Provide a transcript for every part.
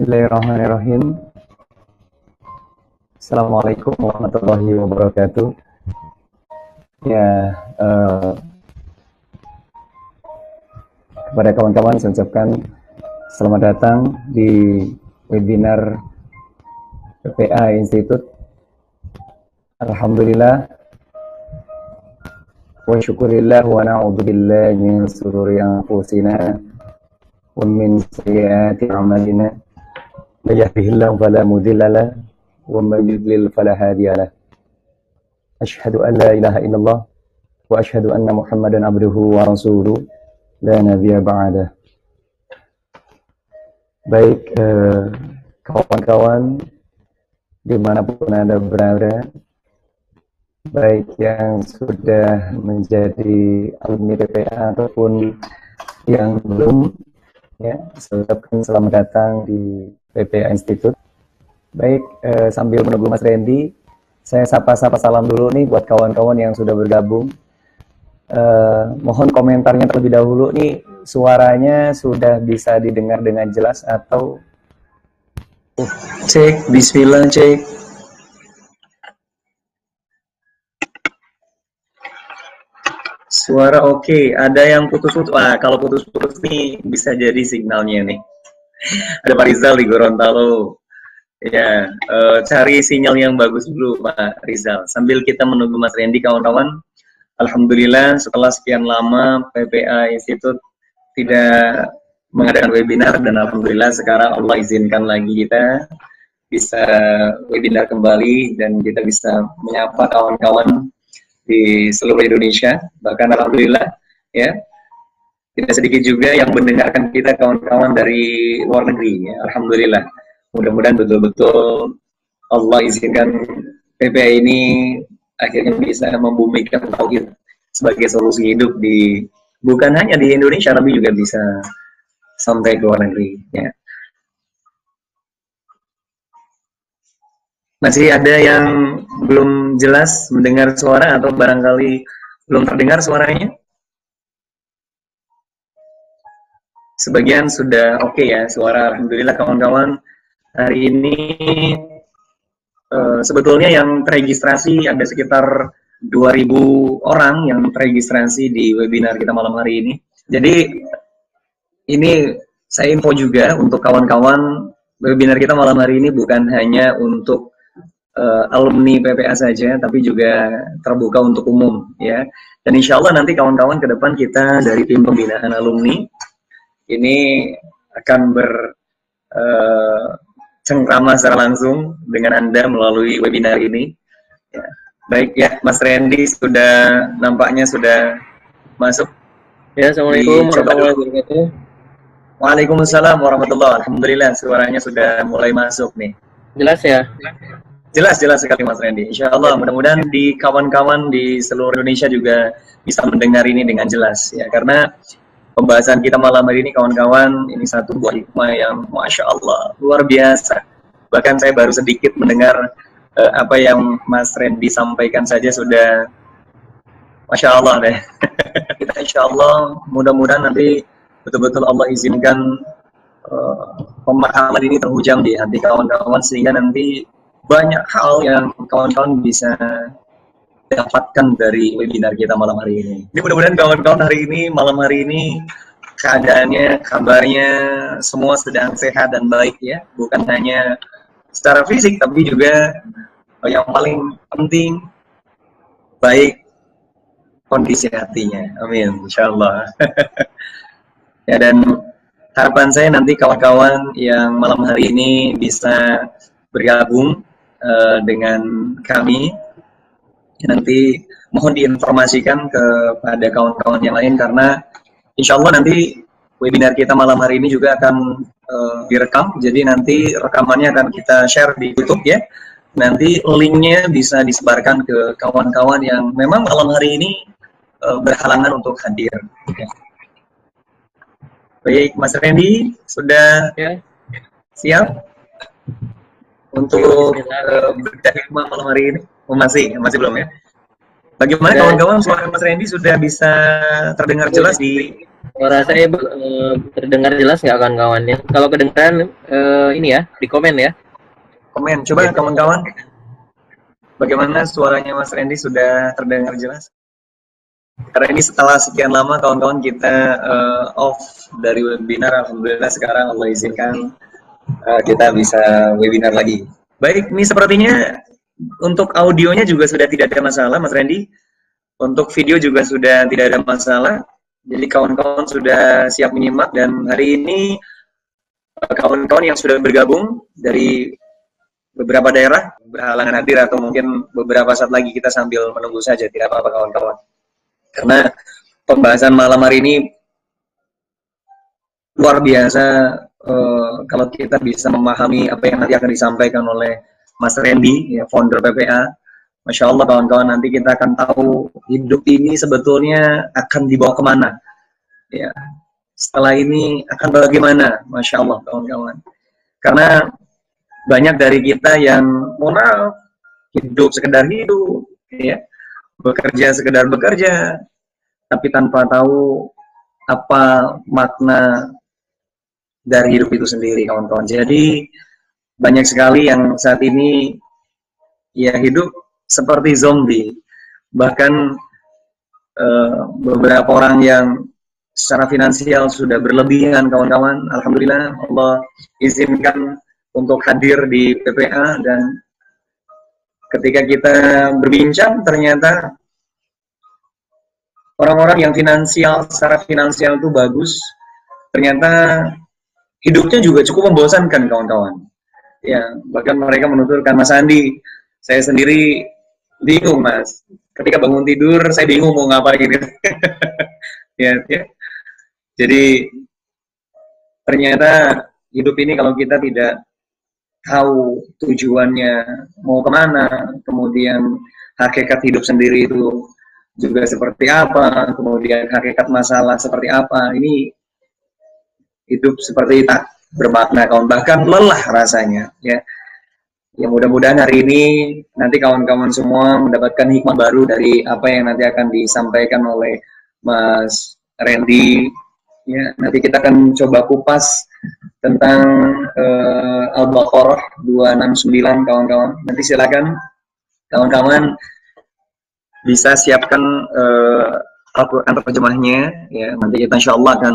Bismillahirrahmanirrahim. Assalamualaikum warahmatullahi wabarakatuh. Ya, uh, kepada kawan-kawan saya ucapkan selamat datang di webinar PPA Institute. Alhamdulillah wa syukurillah wa na'udzu billahi min sururi anfusina wa min sayyiati a'malina. من يهده الله فلا مضل له ومن يضلل فلا هادي له أشهد أن لا إله إلا الله وأشهد أن محمدا عبده ورسوله لا نبي بعده baik kawan-kawan dimanapun anda berada baik yang sudah menjadi alumni PPA ataupun yang belum ya saya ucapkan selamat datang di PPA Institute. Baik, eh, sambil menunggu Mas Randy, saya sapa-sapa salam dulu nih buat kawan-kawan yang sudah bergabung. Eh, mohon komentarnya terlebih dahulu nih, suaranya sudah bisa didengar dengan jelas atau cek, Bismillah cek. Suara oke, okay. ada yang putus-putus. Ah, kalau putus-putus nih bisa jadi signalnya nih. Ada Pak Rizal di Gorontalo. Ya, uh, cari sinyal yang bagus dulu Pak Rizal. Sambil kita menunggu Mas Randy kawan-kawan. Alhamdulillah setelah sekian lama PPA Institute tidak mengadakan webinar dan alhamdulillah sekarang Allah izinkan lagi kita bisa webinar kembali dan kita bisa menyapa kawan-kawan di seluruh Indonesia bahkan alhamdulillah ya tidak sedikit juga yang mendengarkan kita kawan-kawan dari luar negeri. Ya. Alhamdulillah. Mudah-mudahan betul-betul Allah izinkan PPA ini akhirnya bisa membumikan tauhid sebagai solusi hidup di bukan hanya di Indonesia tapi juga bisa sampai ke luar negeri. Ya. Masih ada yang belum jelas mendengar suara atau barangkali belum terdengar suaranya? Sebagian sudah oke okay ya suara. Alhamdulillah kawan-kawan. Hari ini uh, sebetulnya yang terregistrasi ada sekitar 2000 orang yang terregistrasi di webinar kita malam hari ini. Jadi ini saya info juga untuk kawan-kawan webinar kita malam hari ini bukan hanya untuk uh, alumni PPA saja, tapi juga terbuka untuk umum ya. Dan insya Allah nanti kawan-kawan ke depan kita dari tim pembinaan alumni ini akan ber uh, cengkrama secara langsung dengan Anda melalui webinar ini. Ya. Baik ya, Mas Randy sudah nampaknya sudah masuk. Ya, Assalamualaikum warahmatullahi wabarakatuh. Waalaikumsalam warahmatullahi Alhamdulillah suaranya sudah mulai masuk nih. Jelas ya? Jelas, jelas sekali Mas Randy. Insya Allah mudah-mudahan di kawan-kawan di seluruh Indonesia juga bisa mendengar ini dengan jelas ya. Karena pembahasan kita malam hari ini kawan-kawan. Ini satu buah hikmah yang masya Allah luar biasa. Bahkan saya baru sedikit mendengar uh, apa yang Mas Randy sampaikan saja sudah masya Allah deh. Kita insya Allah mudah-mudahan nanti betul-betul Allah izinkan uh, pemahaman ini terhujam di hati kawan-kawan sehingga nanti banyak hal yang kawan-kawan bisa dapatkan dari webinar kita malam hari ini. Ini mudah-mudahan kawan-kawan hari ini, malam hari ini, keadaannya, kabarnya, semua sedang sehat dan baik ya. Bukan hanya secara fisik, tapi juga yang paling penting, baik kondisi hatinya. Amin, insya Allah. ya, dan harapan saya nanti kawan-kawan yang malam hari ini bisa bergabung uh, dengan kami nanti mohon diinformasikan kepada kawan-kawan yang lain karena insya Allah nanti webinar kita malam hari ini juga akan uh, direkam jadi nanti rekamannya akan kita share di YouTube ya nanti linknya bisa disebarkan ke kawan-kawan yang memang malam hari ini uh, berhalangan untuk hadir ya. baik Mas Randy sudah ya. siap untuk uh, malam hari ini Oh, masih, masih belum ya. Bagaimana kawan-kawan suara Mas Randy sudah bisa terdengar jelas di Suara saya uh, terdengar jelas nggak kawan-kawan ya? Kalau kedengaran uh, ini ya di komen ya. Komen, coba kawan-kawan. Bagaimana suaranya Mas Randy sudah terdengar jelas? Karena ini setelah sekian lama kawan-kawan kita uh, off dari webinar, alhamdulillah sekarang Allah izinkan uh, kita bisa webinar lagi. Baik, ini sepertinya untuk audionya juga sudah tidak ada masalah, Mas Randy. Untuk video juga sudah tidak ada masalah. Jadi kawan-kawan sudah siap menyimak dan hari ini eh, kawan-kawan yang sudah bergabung dari beberapa daerah berhalangan hadir atau mungkin beberapa saat lagi kita sambil menunggu saja tidak apa-apa kawan-kawan. Karena pembahasan malam hari ini luar biasa uh, kalau kita bisa memahami apa yang nanti akan disampaikan oleh Mas Randy, ya, founder PPA Masya Allah kawan-kawan nanti kita akan tahu hidup ini sebetulnya akan dibawa ke mana. Ya, setelah ini akan bagaimana, Masya Allah kawan-kawan. Karena banyak dari kita yang maaf hidup sekedar hidup, ya, bekerja sekedar bekerja, tapi tanpa tahu apa makna dari hidup itu sendiri kawan-kawan. Jadi banyak sekali yang saat ini ya hidup seperti zombie. Bahkan uh, beberapa orang yang secara finansial sudah berlebihan kawan-kawan, alhamdulillah Allah izinkan untuk hadir di PPA dan ketika kita berbincang ternyata orang-orang yang finansial secara finansial itu bagus ternyata hidupnya juga cukup membosankan kawan-kawan. Ya bahkan mereka menuturkan Mas Andi saya sendiri bingung mas. Ketika bangun tidur saya bingung mau ngapain. Gitu ya, ya. Jadi ternyata hidup ini kalau kita tidak tahu tujuannya mau ke mana kemudian hakikat hidup sendiri itu juga seperti apa kemudian hakikat masalah seperti apa ini hidup seperti tak bermakna kawan bahkan lelah rasanya ya Ya mudah-mudahan hari ini nanti kawan-kawan semua mendapatkan hikmah baru dari apa yang nanti akan disampaikan oleh Mas Randy. Ya, nanti kita akan coba kupas tentang uh, Al-Baqarah 269 kawan-kawan. Nanti silakan kawan-kawan bisa siapkan uh, Al-Quran terjemahnya. Ya, nanti kita insya Allah akan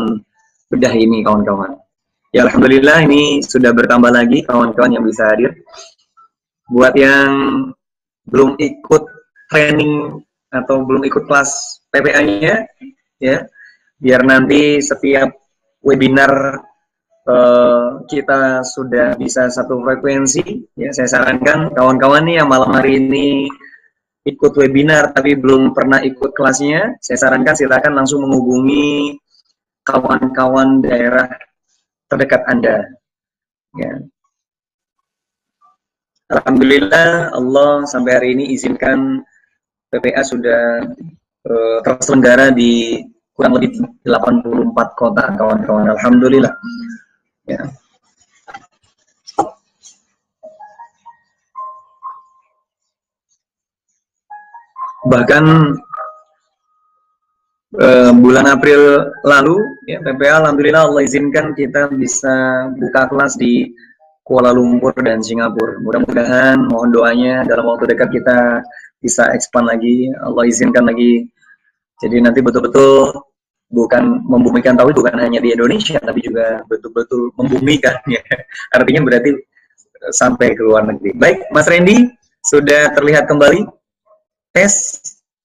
bedah ini kawan-kawan. Ya Alhamdulillah ini sudah bertambah lagi kawan-kawan yang bisa hadir buat yang belum ikut training atau belum ikut kelas PPA-nya ya biar nanti setiap webinar uh, kita sudah bisa satu frekuensi ya saya sarankan kawan-kawan nih yang malam hari ini ikut webinar tapi belum pernah ikut kelasnya saya sarankan silakan langsung menghubungi kawan-kawan daerah terdekat Anda ya Alhamdulillah Allah sampai hari ini izinkan PPA sudah uh, terselenggara di kurang lebih 84 kota kawan-kawan. Alhamdulillah. Ya. Bahkan uh, bulan April lalu ya PPA alhamdulillah Allah izinkan kita bisa buka kelas di Kuala Lumpur dan Singapura. Mudah-mudahan mohon doanya dalam waktu dekat kita bisa expand lagi, Allah izinkan lagi. Jadi nanti betul-betul bukan membumikan tauhid bukan hanya di Indonesia tapi juga betul-betul membumikan ya. Artinya berarti sampai ke luar negeri. Baik, Mas Randy sudah terlihat kembali tes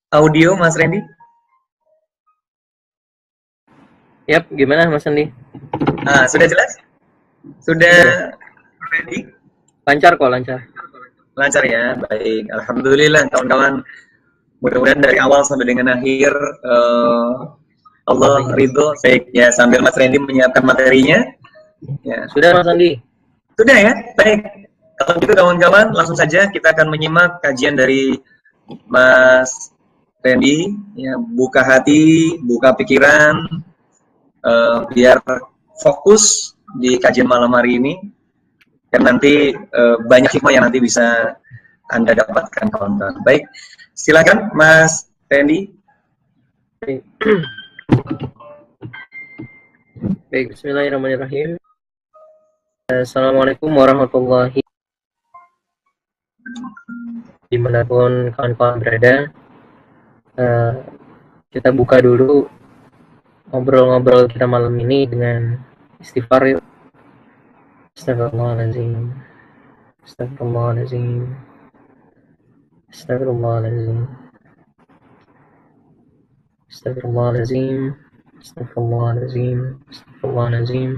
audio Mas Randy? Yap, gimana Mas Randy? Ah, sudah jelas? Sudah Freddy? Lancar kok, lancar. Lancar ya, baik. Alhamdulillah kawan-kawan. Mudah-mudahan dari awal sampai dengan akhir uh, Allah ridho. Baik ya, sambil Mas Randy menyiapkan materinya. Ya. Sudah Mas Andi? Sudah ya, baik. Kalau gitu kawan-kawan, langsung saja kita akan menyimak kajian dari Mas Randy. Ya, buka hati, buka pikiran, uh, biar fokus di kajian malam hari ini dan nanti uh, banyak hikmah yang nanti bisa Anda dapatkan kawan-kawan. Baik, silakan Mas Randy. Baik, Bismillahirrahmanirrahim. Assalamualaikum warahmatullahi di mana pun kawan-kawan berada. Uh, kita buka dulu ngobrol-ngobrol kita malam ini dengan istighfar yuk. Astagfirullahaladzim. Astagfirullahaladzim. Astagfirullahaladzim. Astagfirullahaladzim. Astagfirullahaladzim. Astagfirullahaladzim.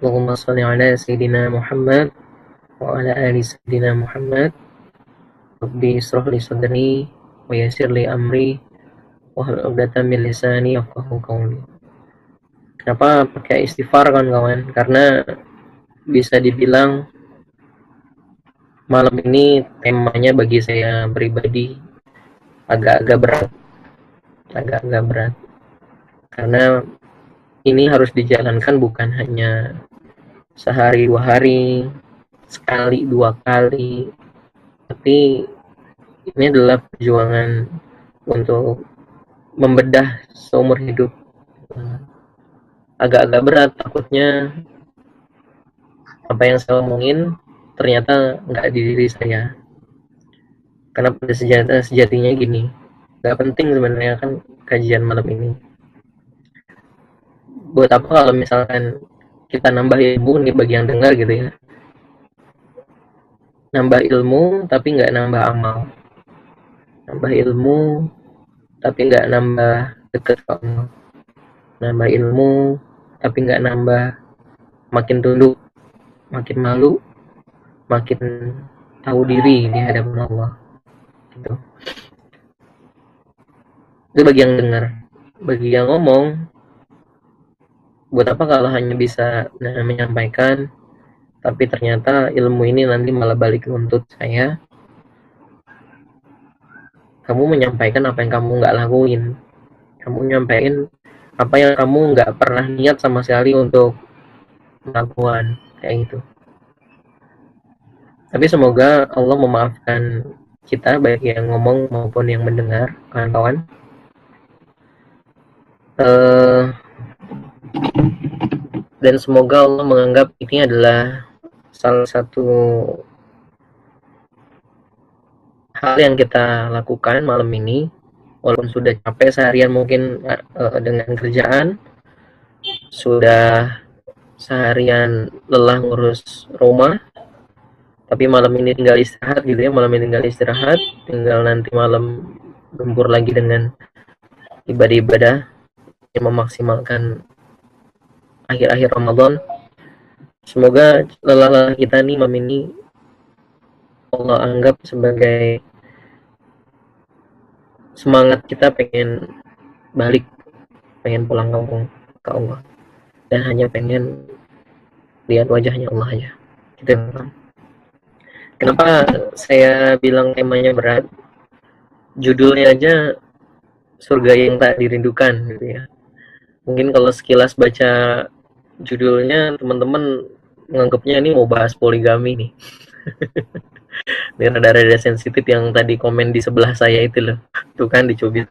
Allahumma salli ala Sayyidina Muhammad wa ala ali Sayyidina Muhammad. Rabbi israh li sadri wa yassir li amri wa uqdatan min lisani. Kenapa pakai istighfar kawan-kawan? Karena bisa dibilang malam ini temanya bagi saya pribadi agak-agak berat agak-agak berat karena ini harus dijalankan bukan hanya sehari dua hari sekali dua kali tapi ini adalah perjuangan untuk membedah seumur hidup. Agak-agak berat takutnya. Apa yang saya omongin ternyata nggak di diri saya. Karena pada sejati sejatinya gini nggak penting sebenarnya kan kajian malam ini. Buat apa kalau misalkan kita nambah ilmu nih bagi yang dengar gitu ya. Nambah ilmu tapi nggak nambah amal. Nambah ilmu tapi nggak nambah deket ke Allah nambah ilmu tapi nggak nambah makin tunduk makin malu makin tahu diri di hadapan Allah. Gitu. Itu bagi yang dengar. Bagi yang ngomong buat apa kalau hanya bisa menyampaikan tapi ternyata ilmu ini nanti malah balik nuntut saya kamu menyampaikan apa yang kamu nggak lakuin. Kamu menyampaikan apa yang kamu nggak pernah niat sama sekali untuk melakukan kayak gitu. Tapi semoga Allah memaafkan kita baik yang ngomong maupun yang mendengar kawan-kawan. Uh, dan semoga Allah menganggap ini adalah salah satu hal yang kita lakukan malam ini walaupun sudah capek seharian mungkin uh, dengan kerjaan sudah seharian lelah ngurus rumah tapi malam ini tinggal istirahat gitu ya malam ini tinggal istirahat tinggal nanti malam gempur lagi dengan ibadah-ibadah yang memaksimalkan akhir-akhir Ramadan. Semoga lelah-lelah kita nih malam ini Allah anggap sebagai semangat kita pengen balik, pengen pulang kampung ke Allah dan hanya pengen lihat wajahnya Allah aja. Gitu Kenapa saya bilang temanya berat? Judulnya aja surga yang tak dirindukan gitu ya mungkin kalau sekilas baca judulnya teman-teman menganggapnya ini mau bahas poligami nih ini rada-rada sensitif yang tadi komen di sebelah saya itu loh. Tuh kan dicubit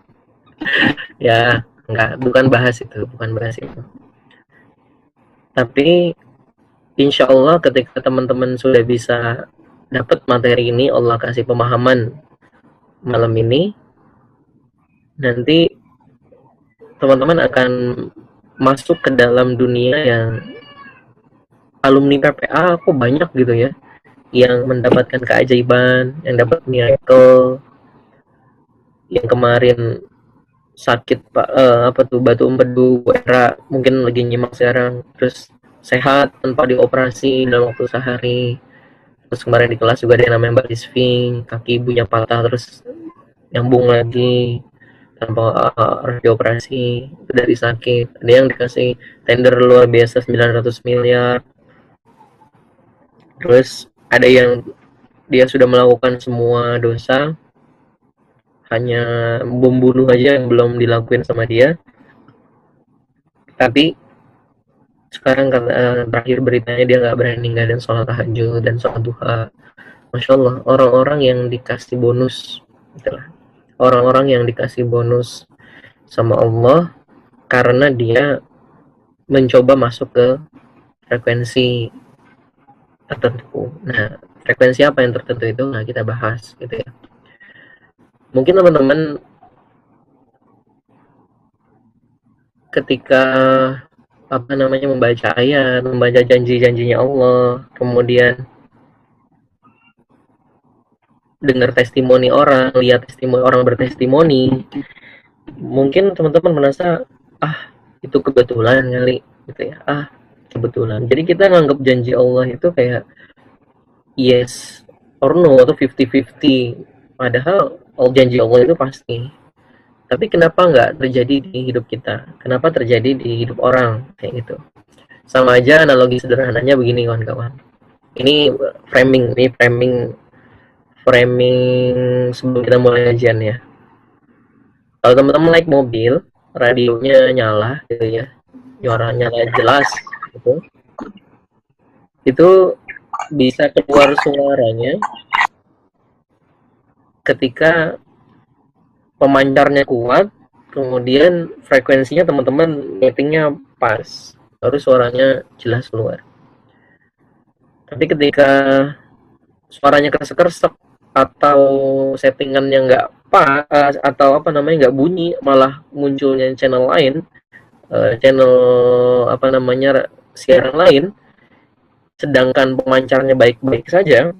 ya enggak bukan bahas itu bukan bahas itu. Tapi insya Allah ketika teman-teman sudah bisa dapat materi ini Allah kasih pemahaman malam ini nanti teman-teman akan masuk ke dalam dunia yang alumni PPA aku banyak gitu ya yang mendapatkan keajaiban, yang dapat miracle, yang kemarin sakit pak uh, apa tuh batu empedu era mungkin lagi nyimak sekarang terus sehat tanpa dioperasi dalam waktu sehari. Terus kemarin di kelas juga ada yang namanya Mbak Isfing kaki ibunya patah terus nyambung lagi tanpa harus dioperasi dari sakit. Ada yang dikasih tender luar biasa 900 miliar. Terus ada yang dia sudah melakukan semua dosa hanya membunuh aja yang belum dilakuin sama dia. Tapi sekarang karena terakhir beritanya dia nggak berani ninggalin sholat tahajud dan sholat duha. Masya Allah orang-orang yang dikasih bonus itulah. Orang-orang yang dikasih bonus sama Allah karena dia mencoba masuk ke frekuensi tertentu. Nah, frekuensi apa yang tertentu itu nah kita bahas gitu ya. Mungkin teman-teman ketika apa namanya membaca ayat, membaca janji-janjinya Allah, kemudian dengar testimoni orang, lihat testimoni orang bertestimoni, mungkin teman-teman merasa ah itu kebetulan kali gitu ya, ah kebetulan. Jadi kita nganggap janji Allah itu kayak yes or no atau 50-50. Padahal janji Allah itu pasti. Tapi kenapa nggak terjadi di hidup kita? Kenapa terjadi di hidup orang? Kayak gitu. Sama aja analogi sederhananya begini kawan-kawan. Ini framing ini framing framing sebelum kita mulai kajian ya. Kalau teman-teman naik mobil radionya nyala gitu ya. Nyala jelas gitu itu bisa keluar suaranya ketika pemancarnya kuat kemudian frekuensinya teman-teman meetingnya pas baru suaranya jelas keluar. Tapi ketika suaranya keresek-keresek atau settingannya nggak pas atau apa namanya nggak bunyi malah munculnya channel lain eh, channel apa namanya siaran lain sedangkan pemancarnya baik-baik saja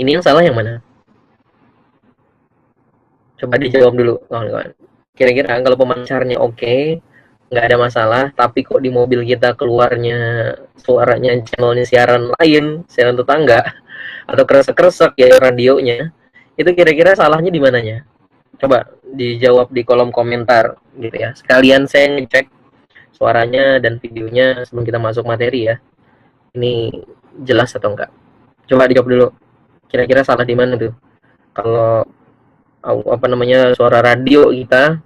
ini yang salah yang mana Coba dijawab dulu kawan-kawan. Kira-kira kalau pemancarnya oke, okay, nggak ada masalah, tapi kok di mobil kita keluarnya suaranya channelnya siaran lain, siaran tetangga, atau kresek-kresek ya radionya, itu kira-kira salahnya di mananya? Coba dijawab di kolom komentar gitu ya. Sekalian saya ngecek suaranya dan videonya sebelum kita masuk materi ya. Ini jelas atau enggak? Coba dijawab dulu. Kira-kira salah di mana tuh? Kalau apa namanya suara radio kita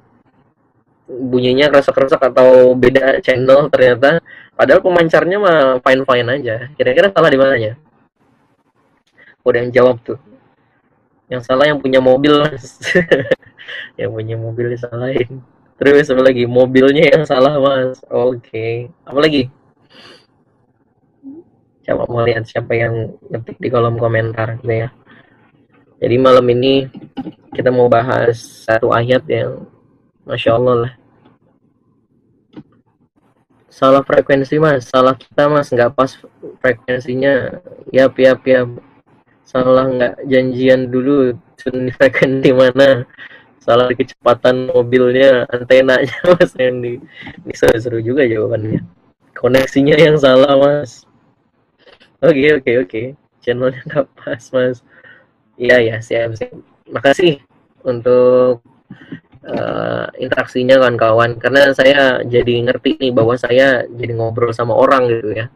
bunyinya kresek-kresek atau beda channel ternyata padahal pemancarnya mah fine fine aja kira-kira salah di mananya udah yang jawab tuh yang salah yang punya mobil yang punya mobil disalahin terus apa lagi mobilnya yang salah mas oke okay. apa lagi coba mau lihat siapa yang ngetik di kolom komentar gitu ya jadi malam ini kita mau bahas satu ayat yang Masya Allah lah. Salah frekuensi mas, salah kita mas, nggak pas frekuensinya. Yap, yap, yap. Salah nggak janjian dulu, frekuensi mana. Salah kecepatan mobilnya, antenanya mas yang di, ini seru-seru juga jawabannya. Koneksinya yang salah mas. Oke, oke, oke. Channelnya nggak pas mas Iya ya siap siap. Makasih untuk uh, interaksinya kawan-kawan karena saya jadi ngerti nih bahwa saya jadi ngobrol sama orang gitu ya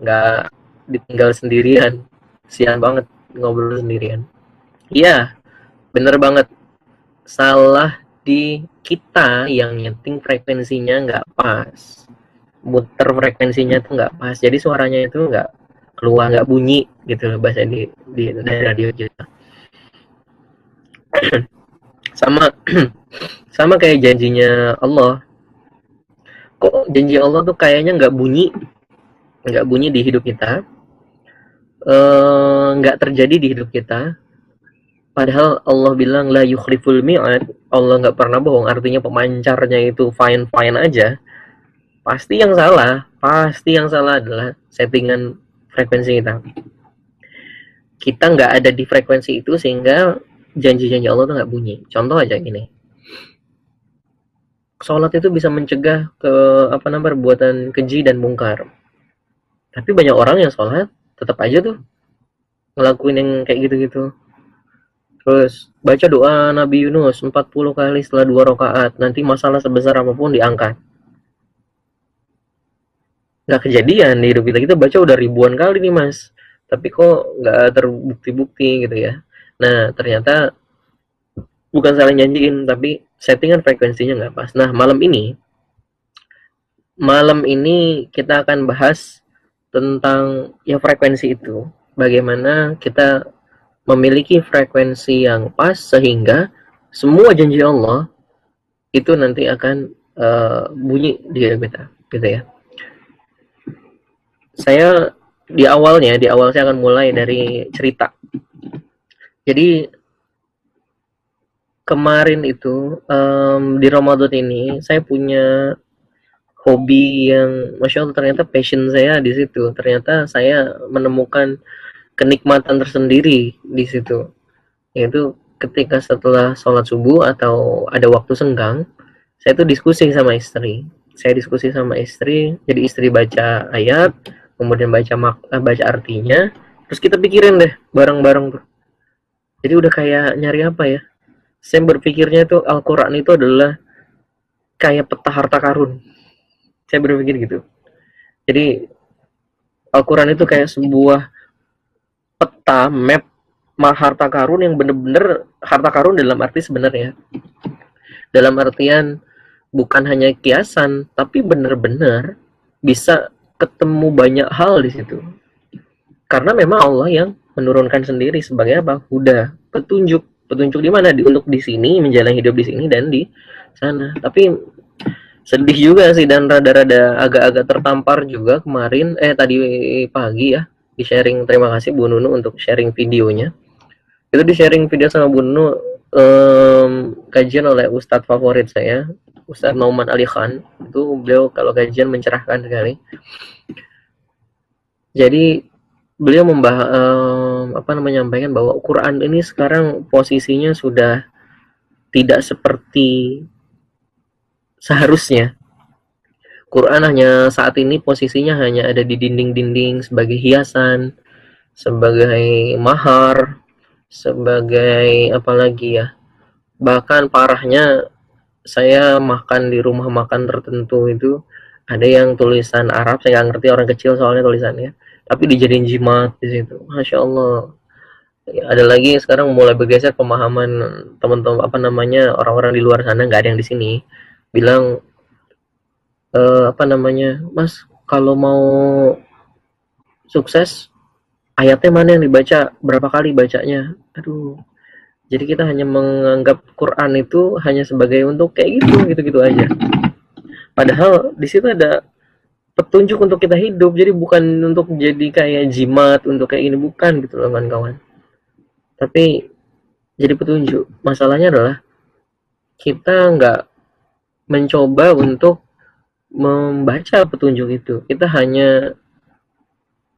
nggak ditinggal sendirian sian banget ngobrol sendirian iya bener banget salah di kita yang nyeting frekuensinya nggak pas. Muter frekuensinya tuh nggak pas. Jadi suaranya itu nggak keluar nggak bunyi gitu loh bahasa di di dari radio kita. Sama sama kayak janjinya Allah. Kok janji Allah tuh kayaknya nggak bunyi? Nggak bunyi di hidup kita. Eh, nggak uh, terjadi di hidup kita padahal Allah bilang la yukhliful mi'ad. Allah nggak pernah bohong artinya pemancarnya itu fine fine aja. Pasti yang salah pasti yang salah adalah settingan frekuensi kita. Kita nggak ada di frekuensi itu sehingga janji-janji Allah tuh nggak bunyi. Contoh aja gini sholat itu bisa mencegah ke apa namanya perbuatan keji dan mungkar tapi banyak orang yang sholat tetap aja tuh ngelakuin yang kayak gitu-gitu terus baca doa Nabi Yunus 40 kali setelah dua rakaat. Nanti masalah sebesar apa pun diangkat. Nggak kejadian di hidup kita. Kita baca udah ribuan kali nih mas. Tapi kok nggak terbukti-bukti gitu ya. Nah ternyata bukan salah nyanyiin tapi settingan frekuensinya nggak pas. Nah malam ini malam ini kita akan bahas tentang ya frekuensi itu. Bagaimana kita memiliki frekuensi yang pas sehingga semua janji Allah itu nanti akan uh, bunyi di kita gitu ya. Saya di awalnya di awal saya akan mulai dari cerita. Jadi kemarin itu um, di Ramadan ini saya punya hobi yang masya Allah ternyata passion saya di situ. Ternyata saya menemukan kenikmatan tersendiri di situ. Yaitu ketika setelah sholat subuh atau ada waktu senggang saya tuh diskusi sama istri. Saya diskusi sama istri jadi istri baca ayat kemudian baca mak eh, baca artinya terus kita pikirin deh bareng-bareng tuh. Jadi udah kayak nyari apa ya? Saya berpikirnya tuh Al-Quran itu adalah kayak peta harta karun. Saya berpikir gitu. Jadi Al-Quran itu kayak sebuah peta map harta karun yang bener-bener harta karun dalam arti sebenarnya. Dalam artian bukan hanya kiasan tapi bener-bener bisa ketemu banyak hal di situ. Karena memang Allah yang menurunkan sendiri sebagai apa? Huda petunjuk. Petunjuk di mana? Di untuk di sini menjalani hidup di sini dan di sana. Tapi sedih juga sih dan rada-rada agak-agak tertampar juga kemarin eh tadi pagi ya di sharing terima kasih Bu Nunu untuk sharing videonya. Itu di sharing video sama Bu Nunu um, kajian oleh Ustadz favorit saya Ustadz Nauman Ali Khan. Itu beliau kalau kajian mencerahkan sekali. Jadi beliau membahas um, apa namanya menyampaikan bahwa Quran ini sekarang posisinya sudah tidak seperti seharusnya Quran hanya saat ini posisinya hanya ada di dinding-dinding sebagai hiasan, sebagai mahar, sebagai apa lagi ya. Bahkan parahnya saya makan di rumah makan tertentu itu ada yang tulisan Arab saya nggak ngerti orang kecil soalnya tulisannya tapi dijadiin jimat di situ masya Allah ya, ada lagi sekarang mulai bergeser pemahaman teman-teman apa namanya orang-orang di luar sana nggak ada yang di sini bilang uh, apa namanya mas kalau mau sukses ayatnya mana yang dibaca? Berapa kali bacanya? Aduh. Jadi kita hanya menganggap Quran itu hanya sebagai untuk kayak gitu gitu gitu aja. Padahal di situ ada petunjuk untuk kita hidup. Jadi bukan untuk jadi kayak jimat untuk kayak ini. Bukan gitu loh kawan-kawan. Tapi jadi petunjuk. Masalahnya adalah kita nggak mencoba untuk membaca petunjuk itu. Kita hanya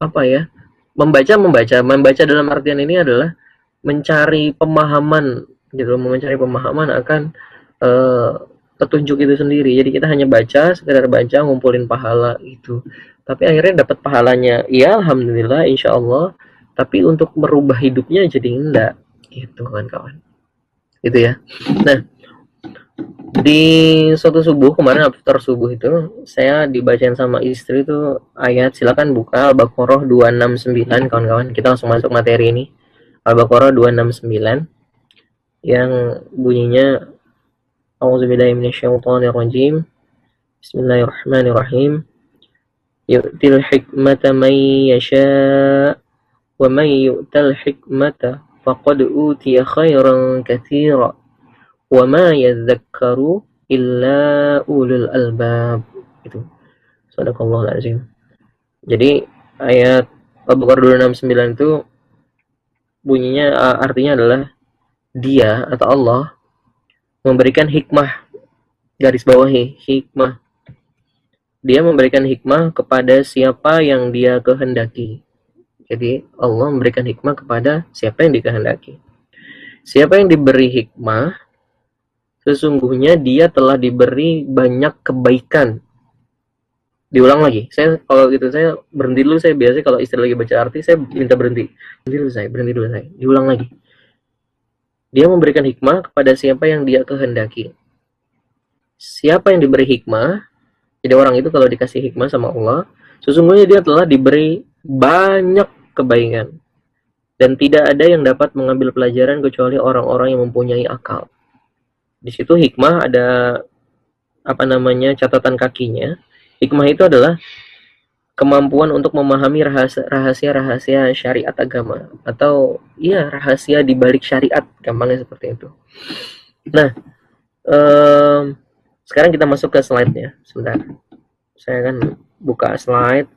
apa ya? Membaca membaca, membaca dalam artian ini adalah mencari pemahaman gitu, mencari pemahaman akan uh, petunjuk itu sendiri. Jadi kita hanya baca, sekedar baca, ngumpulin pahala itu. Tapi akhirnya dapat pahalanya, ya alhamdulillah, insya Allah. Tapi untuk merubah hidupnya jadi enggak, gitu kan kawan. Gitu ya. Nah, di suatu subuh kemarin after subuh itu saya dibacain sama istri itu ayat silakan buka Al-Baqarah 269 kawan-kawan. Kita langsung masuk materi ini. Al-Baqarah 269 yang bunyinya A'udzubillahiminasyaitonirrajim Bismillahirrahmanirrahim Yu'til hikmata man yasha wa man yu'tal hikmata faqad utiya khairan katsira wa ma yadzakkaru illa ulul albab. Itu sadaqallahu azim jadi ayat Al-Baqarah 269 itu bunyinya artinya adalah dia atau Allah memberikan hikmah garis bawahi hikmah. Dia memberikan hikmah kepada siapa yang dia kehendaki. Jadi Allah memberikan hikmah kepada siapa yang dikehendaki. Siapa yang diberi hikmah sesungguhnya dia telah diberi banyak kebaikan. Diulang lagi. Saya kalau gitu saya berhenti dulu saya biasa kalau istri lagi baca arti saya minta berhenti. Berhenti dulu saya, berhenti dulu saya. Diulang lagi. Dia memberikan hikmah kepada siapa yang dia kehendaki. Siapa yang diberi hikmah, jadi orang itu kalau dikasih hikmah sama Allah, sesungguhnya dia telah diberi banyak kebaikan. Dan tidak ada yang dapat mengambil pelajaran kecuali orang-orang yang mempunyai akal di situ hikmah ada apa namanya catatan kakinya. Hikmah itu adalah kemampuan untuk memahami rahasia-rahasia syariat agama. Atau iya rahasia di balik syariat gampangnya seperti itu. Nah, um, sekarang kita masuk ke slide-nya. Sebentar. Saya akan buka slide.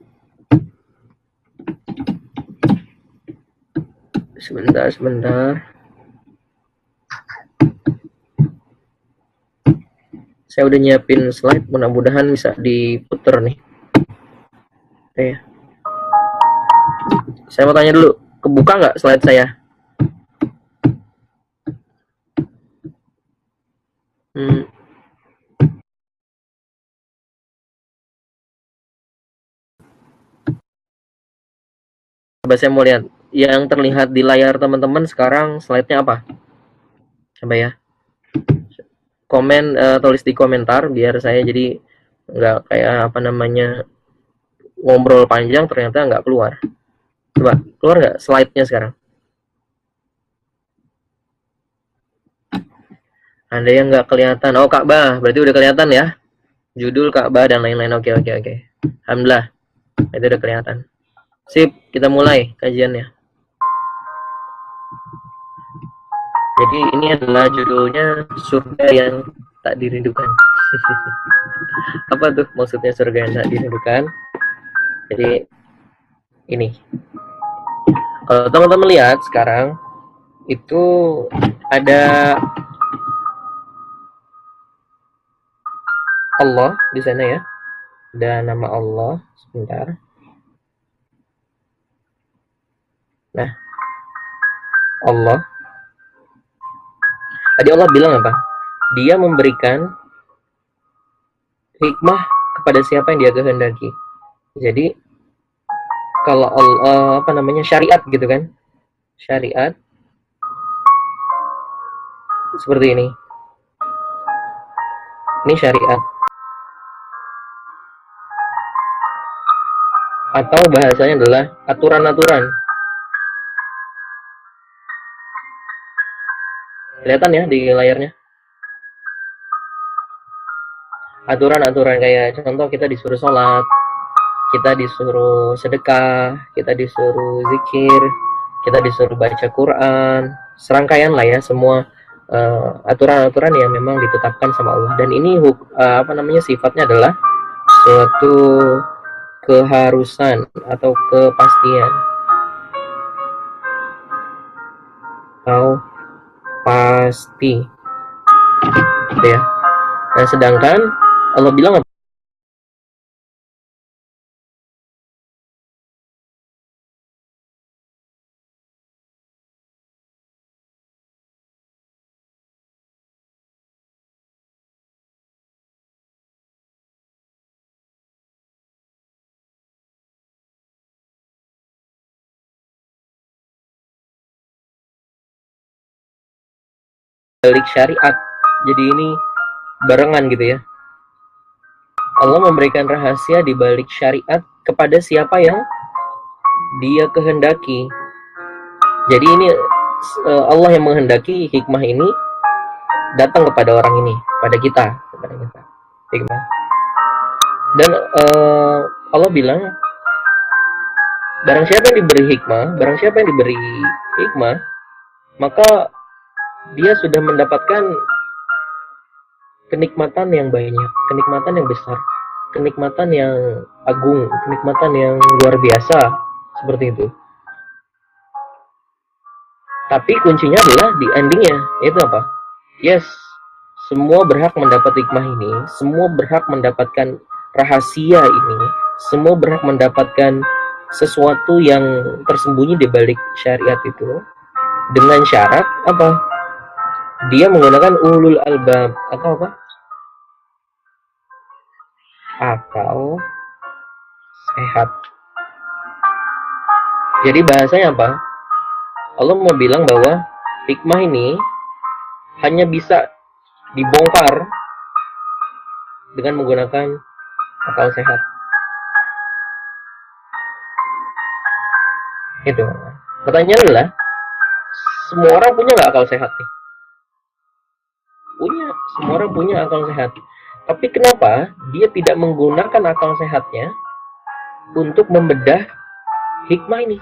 Sebentar sebentar saya udah nyiapin slide mudah-mudahan bisa diputer nih oke saya mau tanya dulu kebuka nggak slide saya hmm. saya mau lihat yang terlihat di layar teman-teman sekarang slide-nya apa? Coba ya. Komen uh, tulis di komentar biar saya jadi nggak kayak apa namanya ngobrol panjang ternyata nggak keluar. Coba keluar nggak slide-nya sekarang? Ada yang nggak kelihatan. Oh Ka'bah, berarti udah kelihatan ya? Judul Ka'bah dan lain-lain. Oke oke oke. Alhamdulillah, itu udah kelihatan. Sip, kita mulai kajiannya. Jadi ini adalah judulnya surga yang tak dirindukan. Apa tuh maksudnya surga yang tak dirindukan? Jadi ini. Teman-teman lihat sekarang itu ada Allah di sana ya. Dan nama Allah sebentar. Nah, Allah Tadi Allah bilang apa? Dia memberikan hikmah kepada siapa yang dia kehendaki. Jadi kalau Allah apa namanya syariat gitu kan? Syariat seperti ini. Ini syariat. Atau bahasanya adalah aturan-aturan Kelihatan ya di layarnya. Aturan-aturan kayak contoh kita disuruh sholat, kita disuruh sedekah, kita disuruh zikir, kita disuruh baca Quran, serangkaian lah ya semua eh, aturan-aturan uh, yang memang ditetapkan sama Allah. Dan ini uh, apa namanya sifatnya adalah suatu keharusan atau kepastian. Atau pasti. Gitu ya. Nah sedangkan Allah bilang balik syariat. Jadi ini barengan gitu ya. Allah memberikan rahasia di balik syariat kepada siapa yang dia kehendaki. Jadi ini eh, Allah yang menghendaki hikmah ini datang kepada orang ini pada kita kepada kita. Hikmah. Dan uh, Allah bilang barang siapa yang diberi hikmah barang siapa yang diberi hikmah maka dia sudah mendapatkan kenikmatan yang banyak, kenikmatan yang besar, kenikmatan yang agung, kenikmatan yang luar biasa seperti itu. Tapi kuncinya adalah di endingnya, itu apa? Yes, semua berhak mendapat hikmah ini, semua berhak mendapatkan rahasia ini, semua berhak mendapatkan sesuatu yang tersembunyi di balik syariat itu dengan syarat apa? Dia menggunakan ulul albab. Atau apa? Akal sehat. Jadi bahasanya apa? Allah mau bilang bahwa hikmah ini hanya bisa dibongkar dengan menggunakan akal sehat. Itu. Pertanyaannya adalah semua orang punya nggak akal sehat nih punya semua orang punya akal sehat. Tapi kenapa dia tidak menggunakan akal sehatnya untuk membedah hikmah ini